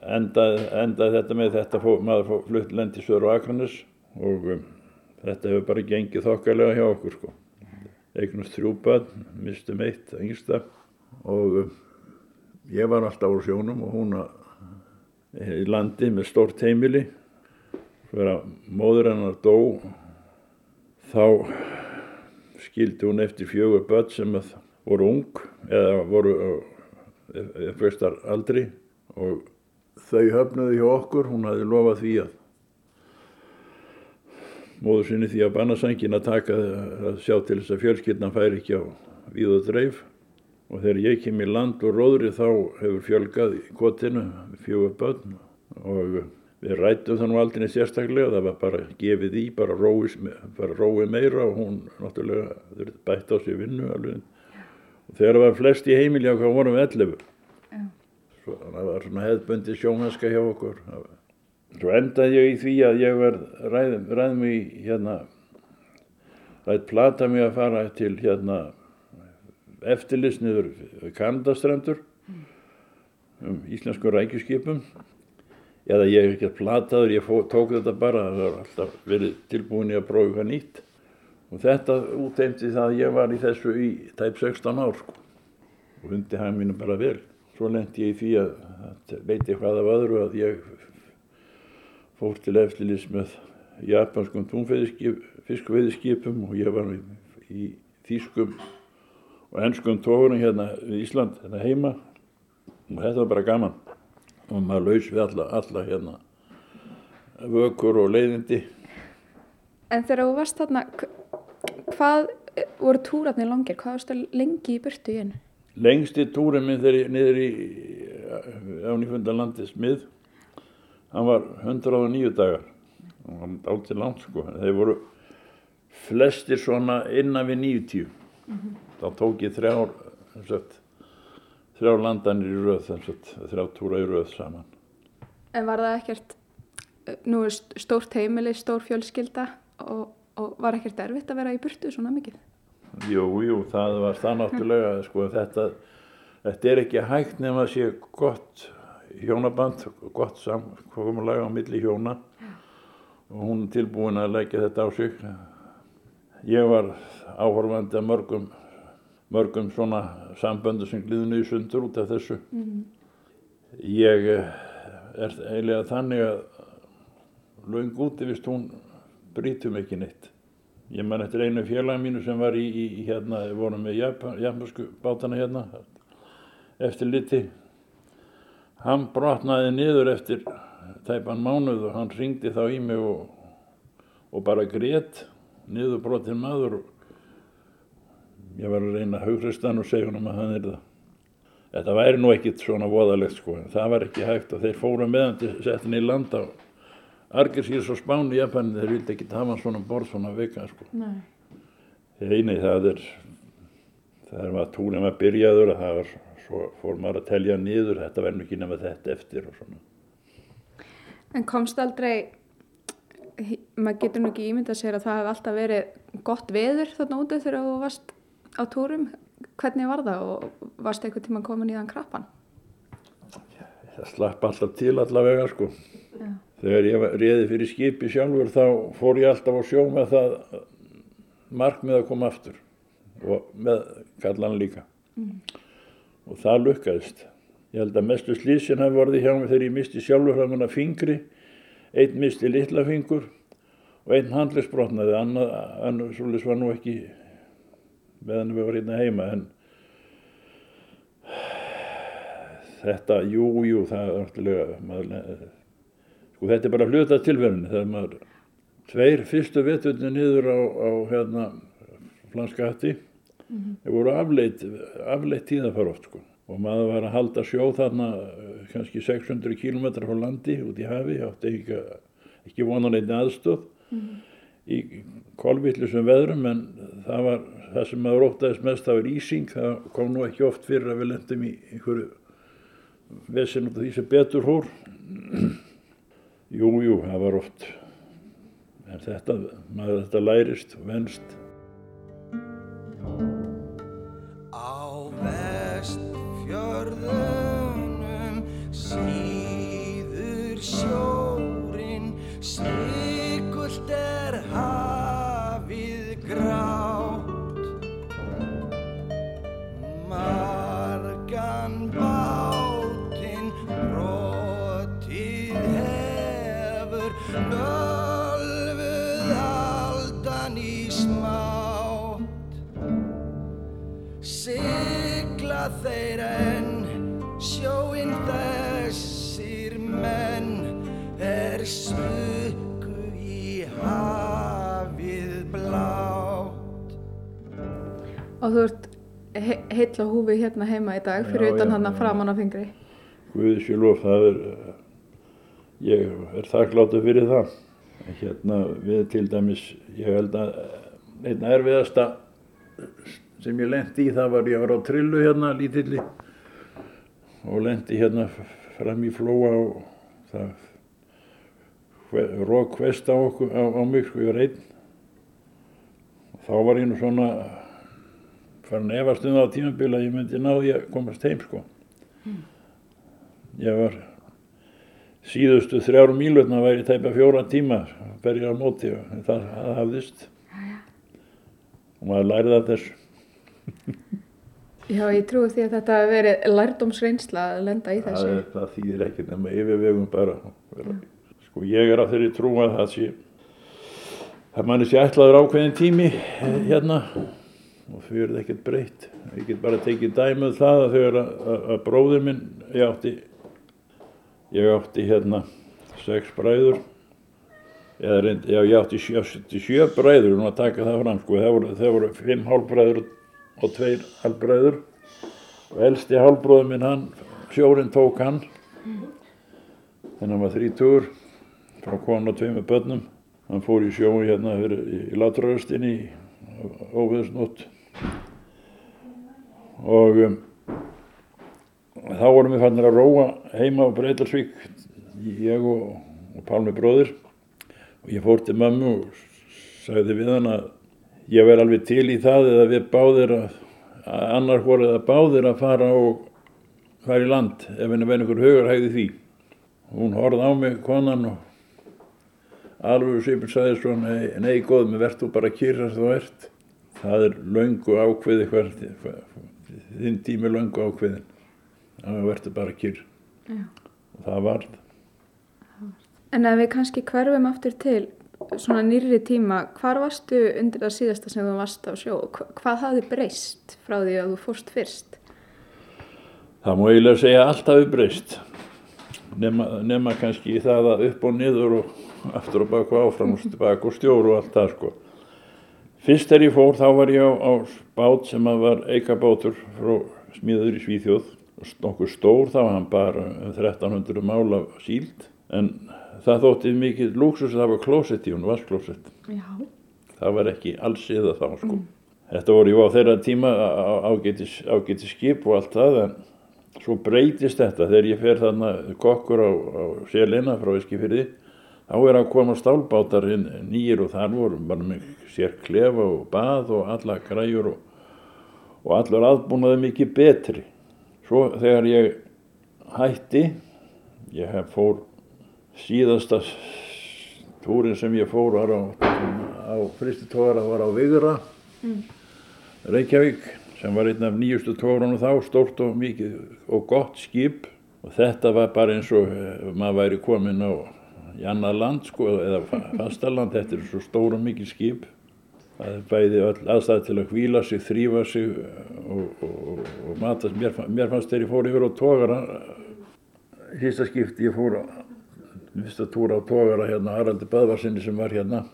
J: endaði, endaði þetta með þetta fó, maður fór flutt lendi söður og akranis og um, þetta hefur bara gengið þokkalega hjá okkur sko. Eignast þrjú bönn, mistum eitt yngsta og um, ég var alltaf á sjónum og hún í landi með stórt heimili fyrir að móður hennar dó þá skildi hún eftir fjögur börn sem voru ung eða voru fyrstar aldri og þau höfnuðu hjá okkur, hún hafi lofað því að móður sinni því að bannasangin að taka að sjá til þess að fjölskyldna færi ekki á víð og dreif. Og þegar ég kem í land og róðri þá hefur fjölgað í kotinu fjögur börn og við rættum það nú aldrei sérstaklega það var bara gefið í, bara róið, bara róið meira og hún náttúrulega bætt á sig vinnu alveg. Og þegar það var flest í heimilja hvað vorum við 11 Svo, það var svona hefðbundi sjónhanska hjá okkur. Svo endaði ég í því að ég verð ræðum, ræðum í hérna rætt plata mig að fara til hérna eftirlisniður Kanadastrandur um íslensku rækjuskipum eða ég hef ekki að plataður, ég fó, tók þetta bara það var alltaf verið tilbúin að prófa eitthvað nýtt. Og þetta úteimti það að ég var í þessu í tæp 16 ár sko. og hundi hann mínu bara vel. Svo lendi ég í því að, að veit ég hvað af öðru að ég fór til eftirlis með japanskum fiskveiðskipum og ég var í, í þýskum og ennskum tóðurum hérna í Ísland hérna heima. Og þetta var bara gaman og maður laus við alla, alla hérna vökur og leiðindi
K: En þegar þú varst þarna hvað voru túratni langir? Hvað varst það lengi í burtu í einu?
J: Lengsti túrin minn þegar ég niður í Ánýfundarlandi smið hann var 109 dagar hann var átti langt sko þeir voru flestir svona innan við 90 mm -hmm. þá tók ég þrjár þrjár landanir í röð þrjár túra í röð saman
K: En var það ekkert nú er stórt heimili, stór fjölskylda og, og var ekkert erfitt að vera í burtu svona mikið?
J: Jú, jú, það var það náttúrulega sko þetta, þetta er ekki hægt nefn að sé gott hjónaband, gott samkomulega á milli hjóna og hún tilbúin að leggja þetta á sig. Ég var áhorfandi að mörgum, mörgum svona samböndu sem gliðinu í sundur út af þessu. Mm -hmm. Ég er eiginlega þannig að laung úti vist hún brítum ekki neitt. Ég man eftir einu félagin mínu sem var í, í hérna, við vorum með japansku bátana hérna eftir liti hann brotnaði niður eftir tæpan mánuð og hann ringdi þá í mig og, og bara grétt niður brotin maður og ég var að reyna að haugrist hann og segja hann að hann er það. Þetta væri nú ekkit svona voðalegt sko en það var ekki hægt og þeir fóru meðan til settin í landa og Argersírs og Spáni í Japan. Þeir vildi ekki hafa hann svona borð svona vika sko. Nei. eini það er það var túnum að byrjaður að það var svo fór maður að telja nýður þetta verður ekki nema þetta eftir og svona.
K: En komst aldrei maður getur nú ekki ímyndað sér að það hef alltaf verið gott veður þarna úti þegar þú varst á túrum hvernig var það og varst eitthvað tíma komin í þann krabban?
J: Það slapp alltaf til allavega sko Já. þegar ég reði fyrir skipi sjálfur þá fór ég alltaf á sjó með það markmið að koma aftur og með kallan líka mm og það lukkaðist. Ég held að mestu slísin hafi vorið hjá mig þegar ég misti sjálfur hraðan að fingri, einn misti litla fingur og einn handlisbrotnaði, annar svolítið var nú ekki meðan við varum hérna heima en þetta, jú, jú, það er náttúrulega, sko þetta er bara hluta tilverðinu þegar maður tveir fyrstu vettunni niður á, á hérna flanska hatti mm -hmm. þeir voru afleitt, afleitt tíðafar oft sko. og maður var að halda sjó þarna eh, kannski 600 km frá landi út í hafi, átti ekki, ekki vonan einni aðstöð mm -hmm. Í kolvillisum veðrum en það var það sem maður ótaðist mest það var ísing, það kom nú ekki oft fyrir að við lendum í einhverju vesin út af því sem betur hór Jújú, jú, það var oft. En þetta, maður þetta lærist og venst. Sigla
B: þeir enn sjóin þessir menn er smukku í hafið blátt.
K: Og þú ert he heitla húfi hérna heima í dag fyrir
J: Já,
K: utan hann að
J: já.
K: framan á fingri.
J: Guði sér lof, það er, ég er þakkláttu fyrir það. Hérna við til dæmis, ég held að eh, einn erfiðasta sem ég lendi í það var ég var á trillu hérna lítilli og lendi hérna fram í flóa og það rók hvest á, okkur, á, á mig, sko ég var einn. Og þá var ég nú svona farin að efast um það á tímabila að ég myndi náði að komast heim sko. Ég var síðustu þrjár mílutna væri tæpa fjóra tíma berja á móti og það, það hafðist og maður lærið af þessu.
K: Já, ég trúi því að þetta hafi verið lærdómsreynsla að lenda í
J: Það,
K: þessu.
J: er, það þýðir ekkert nema yfirvegum bara. Vera. Sko ég er á þeirri trú að það sé að manni sé ætlaður ákveðin tími eh, hérna og þau eru ekkert breytt. Ég get bara tekið dæmið það að þegar að, að, að bróðir minn, ég átti, ég átti hérna sex bræður, eða reynd, já ég átti sjö, sjö bræður, að taka það fram sko, það voru, það voru fimm hálfbræður og tveir hálfbræður og elsti hálfbróður minn hann, sjórin tók hann, þannig að hann var þrítugur frá konu og tveimur börnum, hann fór í sjói hérna fyrir, í, í látraröstinni óveðsnótt og um, þá vorum við fannir að róa heima á Breitalsvík ég og, og Pálmi bróðir. Og ég fór til mömmu og sagði við hann að ég verði alveg til í það eða við báðir að, að annar voru eða báðir að fara og fara í land ef henni verði einhver hugar hægði því. Hún horfði á mig konan og alveg svipur sagði svo nei, nei góð, mér verð þú bara kýrast þú ert. Það er löngu ákveði hvert þinn tími er löngu ákveðin það verður bara kýr
K: Já.
J: og það varð
K: En ef við kannski hverfum aftur til svona nýrri tíma, hvar varstu undir það síðasta sem þú varst á sjó? Hva- Hvað hafði breyst frá því að þú fórst fyrst?
J: Það má eiginlega segja að allt hafi breyst nema, nema kannski í það að upp og niður og aftur og bak og áfram og bak og og allt það sko. Fyrst þegar ég fór þá var ég á, á bát sem var eikabátur frá smíður í Svíþjóð. Nokkuð stór þá var hann bara um 1300 mála síld. En það þótti mikið lúksus að það var klósett í hún, vasklósett það var ekki alls eða þá sko. Þetta voru jú á þeirra tíma ágætis, ágætis skip og allt það en svo breytist þetta. Þegar ég fer þarna kokkur á, á selina frá Eskifyrði þá er að koma stálbátar inn nýjir og þar voru bara með sér klefa og bað og alla græjur og, og allur aðbúnaði mikið betri. Svo þegar ég hætti, ég hef fór síðasta túrin sem ég fór var á, á fristitóra var á Vigra, Reykjavík sem var einn af nýjustu tórunum þá, stórt og mikið og gott skip. Og þetta var bara eins og eh, maður væri komin á í annað land sko eða fa- fastaland, þetta er svo stór og mikið skip bæði öll aðstæði til að hvíla sig, þrýfa sig og, og, og, matast, mér, mér fannst þegar ég fór yfir á tógara fyrsta skipti ég fór fyrsta túra á tógara hérna Haraldi Böðvarsinni sem var hérna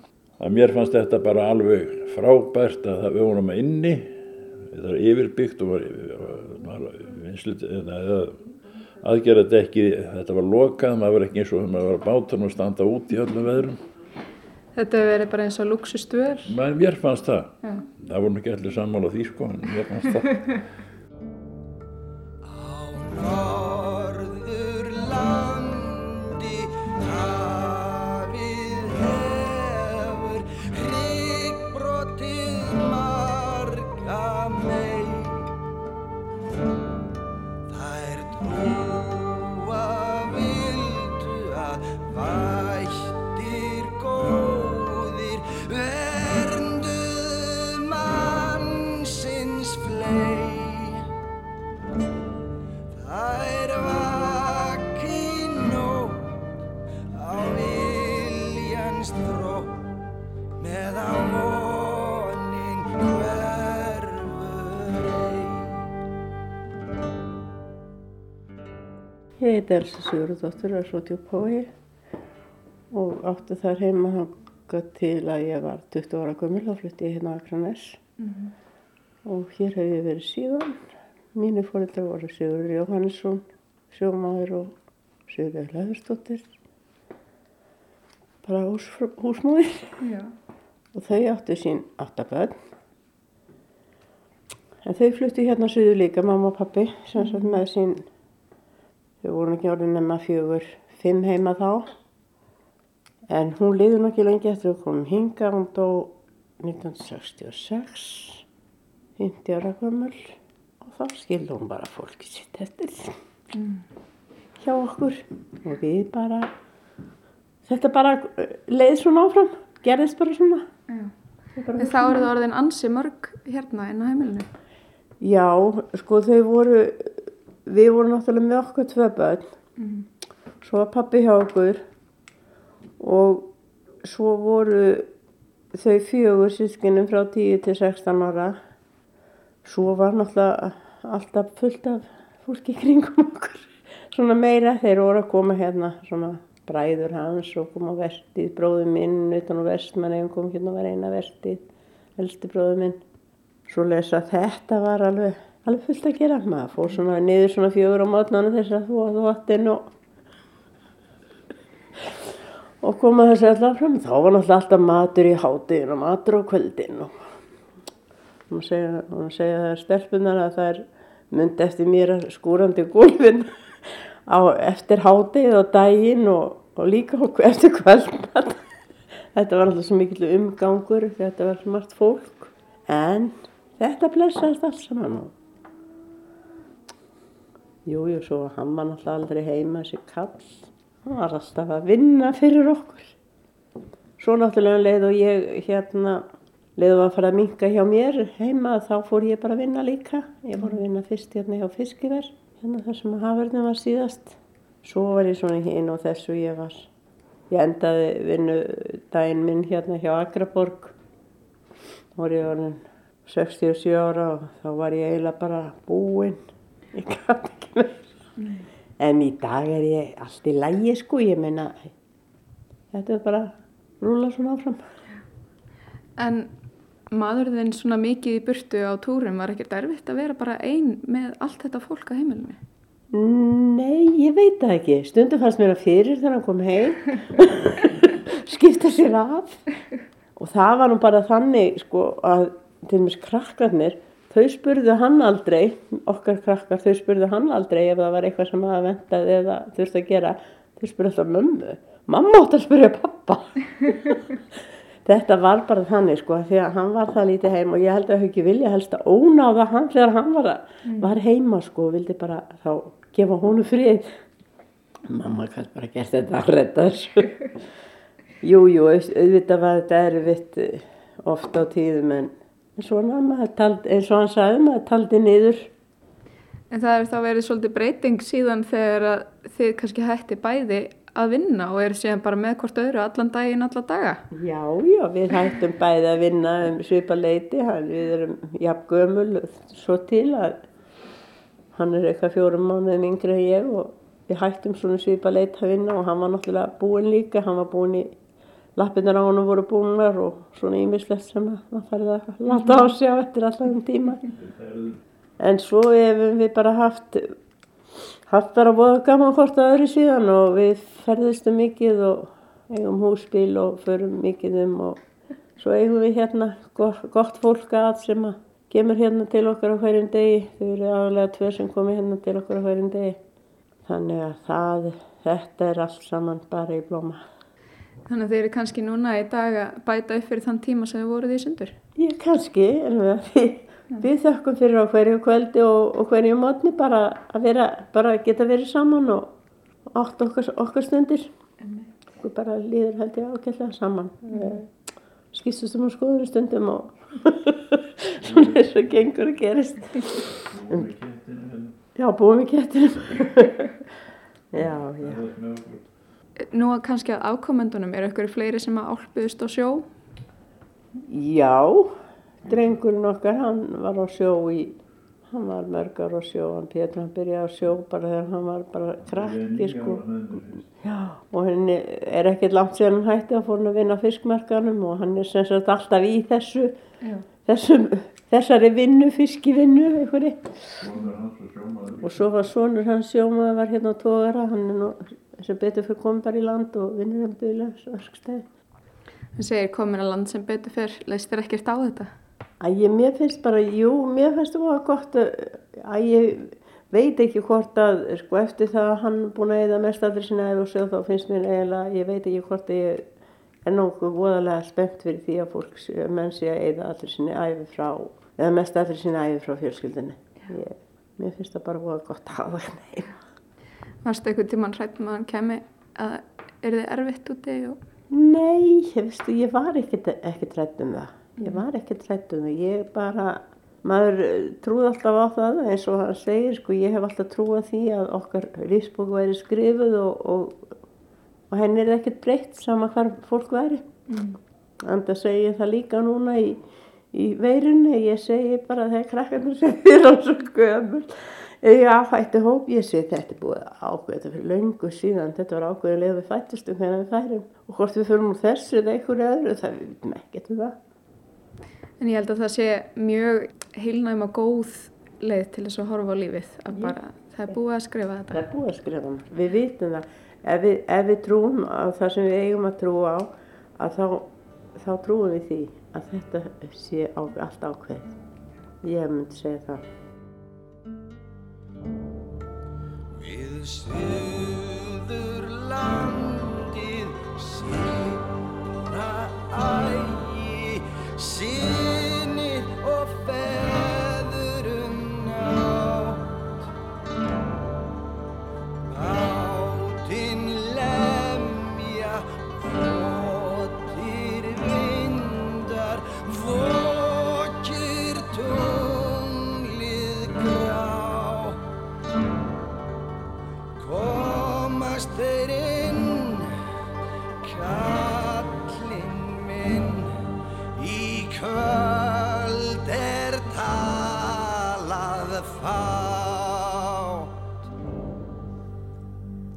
J: að mér fannst þetta bara alveg frábært að við vorum inni þetta er yfirbyggt og var, var vinslut, eða, aðgerða þetta ekki, þetta var lokað maður var ekki eins og maður var á bátunum og standa út í öllum veðrum
K: Þetta hefur verið bara eins og.
J: Men mér fannst það
K: Já.
J: það voru ekki allir sammála því sko en mér fannst það
B: finnst þrótt meðan voning hverfur einn.
L: Ég heiti Elsa Sigurðardóttir og er svo djúk hói og átti þar heima hangað til að ég var 20 ára gömul og flutti ég hérna á Akranes mm -hmm. og hér hef ég verið síðan. Mínu fóröldar voru Sigurður Jóhannesson, sjómaður og Sigurður Leðurstóttir bara hús, húsmóðir og þau áttu sín áttaböðn. En þau fluttu hérna söðu líka, mamma og pappi, sem sagt með sín Þau voru ekki orðin nema fjögur, fimm heima þá. En hún liði nokkið lengi eftir að komum hinga. Hún dó 1966, 50 ára gömul. Og þá skildi hún bara fólkið sitt eftir mm. hjá okkur. Og við bara, þetta bara leiði svona áfram, gerðist bara svona.
K: Já. Bara þá eru það orðin ansi mörg hérna inn á heimilinu?
L: Já, sko þau voru við vorum náttúrulega með okkur tvö börn mm. svo var pappi hjá okkur og svo voru þau fjögur sískinum frá 10 til 16 ára svo var náttúrulega alltaf fullt af fólki kringum okkur svona meira þeir voru að koma hérna svona bræður hans og koma á vertið bróðu minn utan á vestmann kom hérna að vera eina vertið elsti bróðu minn. Svo lesa þetta var alveg alveg fullt að gera. Maður fór svona niður svona fjögur á mótnana þess að þú að þú vattin og og koma þessi alltaf fram þá var náttúrulega alltaf matur í hátin og matur á kvöldin og hún segja, segja stelpunar að það er myndi eftir mér skúrandi gólfin á eftir hátið og daginn og, og líka eftir kvöldmat þetta var alltaf svo mikil umgangur þetta var smart fólk en þetta blessaðist alls saman og Jújú, svo hann var náttúrulega aldrei heima þessi kall. Hann var alltaf að vinna fyrir okkur. Svo náttúrulega leið og ég hérna, leiði að fara að minka hjá mér heima þá fór ég bara að vinna líka. Ég fór að vinna fyrst hérna hjá fiskiver, hérna þar sem að hafverðin var síðast. Svo var ég svona hinn og þessu ég var. Ég endaði vinnu daginn minn hérna hjá Akraborg. Þá var ég orðin 67 ára og þá var ég eiginlega bara búinn ég gæti ekki með en í dag er ég allt í lægi sko ég meina þetta er bara rúla svona áfram
K: En maðurðin svona mikið í burtu á túrum var ekkert erfitt að vera bara einn með allt þetta fólk að heimilinu?
L: Nei, ég veit það ekki. Stundum fannst mér að fyrir þegar hann kom heim. Skipta sér af. Og það var nú bara þannig sko að til og meins krakkarnir þau spurðu hann aldrei, okkar krakkar, þau spurðu hann aldrei ef það var eitthvað sem hafa ventað eða þurfti að gera, þau spurðu alltaf mömmu, mamma átt að spurja pappa. Þetta var bara þannig sko, því að hann var það lítið heim og ég held að þau ekki vilja helst að ónáða hann þegar hann var, mm. var heima sko og vildi bara þá gefa honu frið. Mamma kannski bara gert þetta að redda þessu. Jújú, auðvitað var þetta erfitt eh, ofta á tíðum en svona maður taldi, eins og hann sagði maður taldi niður
K: En það hefur þá verið svolítið breyting síðan þegar þið kannski hætti bæði að vinna og eru síðan bara með hvort öðru allan daginn, allan daga.
L: Já, já, við hættum bæði að vinna um svipa leiti, við erum jafn gömul svo til að hann er eitthvað fjórum mánuðum yngri en ég og við hættum svona svipa leiti að vinna og hann var náttúrulega búin líka, hann var búin í lappinnar á hann voru búinar og svona ímislegt sem maður farið að láta á sig á eftir alltaf um tíma en svo hefum við bara haft haft bara bóða gaman hvort að öðru síðan og við ferðistum mikið og eigum húsbíl og förum mikið um og svo eigum við hérna gott, fólk að sem að kemur hérna til okkar á hverjum degi. Þau eru aðalega tvö sem komi hérna til okkar á hverjum degi. Þannig að það, þetta er allt saman bara í blóma.
K: Þannig að þeir eru kannski núna í dag að bæta upp fyrir þann tíma sem þið voruð í sundur?
L: Ég kannski, en við, við þökkum fyrir á hverju kvöldi og, og hverju mótni bara að vera, bara geta verið saman og átt okkar, okkar stundir. Við bara líður held ég ágætlega saman. Skýstustum á skoður stundum og svona eins og gengur að gerist. Já, búum við kettinum. já, já.
K: Nú að kannski að ákomendunum, er eitthvað fleiri sem að álpuðust á sjó?
L: Já, drengurinn okkar, hann var á sjó í hann var mörgar á sjó, hann Pétur hann byrjaði á sjó bara þegar hann var bara krakki sko. Já, og henni er ekkert langt síðan hann hætti að fór að vinna fiskmarkanum og hann er sem sagt alltaf í þessu, þessum, þessari vinnu, fiskivinnu einhverju. Og svo var sonur hans sjómaður var hérna á tógara, hann er nú sem betur fyrir komin bara í land og vinnur um bygglega.
K: Það segir komin að land sem betur fyrir, leist þér ekkert á þetta?
L: Að ég, mér finnst bara, jú, mér finnst það gott að ég veit ekki hvort að, sko, eftir það að hann búin að eða mest allir sinna æfi og svo þá finnst mér eiginlega, ég veit ekki hvort að ég er nokkuð voðalega spennt fyrir því að fólk, menn sé að eða allir sinni æfi frá, eða mest allir sinni æfi frá fjölskyldinni. Ég, mér finnst það bara voða gott að hafa það neina.
K: Varstu eitthvað tíman hrættum að hann kemi að, er þið erfitt úti? Og...
L: Nei, ég, veistu, ég var ekkert hrætt um það ég var ekkert hrættum það, ég bara, maður trúði alltaf á það eins og hann segir, sko, ég hef alltaf trúið því að okkar lífsbók væri skrifuð og, og, og henni er ekkert breytt sama hvar fólk væri. Mm. Þannig að segja það líka núna í, í veirunni, ég segi bara þegar krakkarnir segir á svo gömul, ég afhætti hóp, ég segi þetta er búið ákveðið fyrir löngu síðan, þetta var ákveðið leið við fættistum þegar við færum og hvort við fyrir úr þessu eða einhverju öðru, það við veitum ekkert um það.
K: En ég held að það sé mjög heilnægum og góð leið til þess að horfa á lífið. Að bara, það er búið að skrifa þetta.
L: Það er búið að skrifa þetta. Við vitum það. Ef við, ef við trúum á það sem við eigum að trúa á, að þá, þá trúum við því að þetta sé á, allt ákveð. Ég myndi segja það. Við söður landið sína ægi sína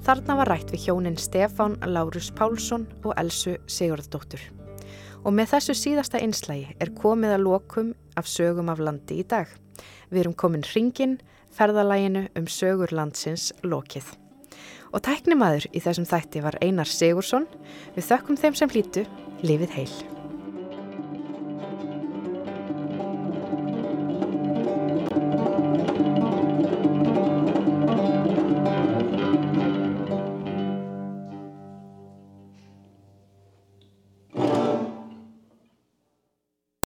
A: Þarna var rætt við hjónin Stefán Lárus Pálsson og Elsu Sigurðardóttur. Og með þessu síðasta einslægi er komið að lokum af sögum af landi í dag. Við erum komin hringin, ferðalæginu um sögur landsins lokið. Og tæknimaður í þessum þætti var Einar Sigursson. Við þökkum þeim sem hlýtu, lifið heil.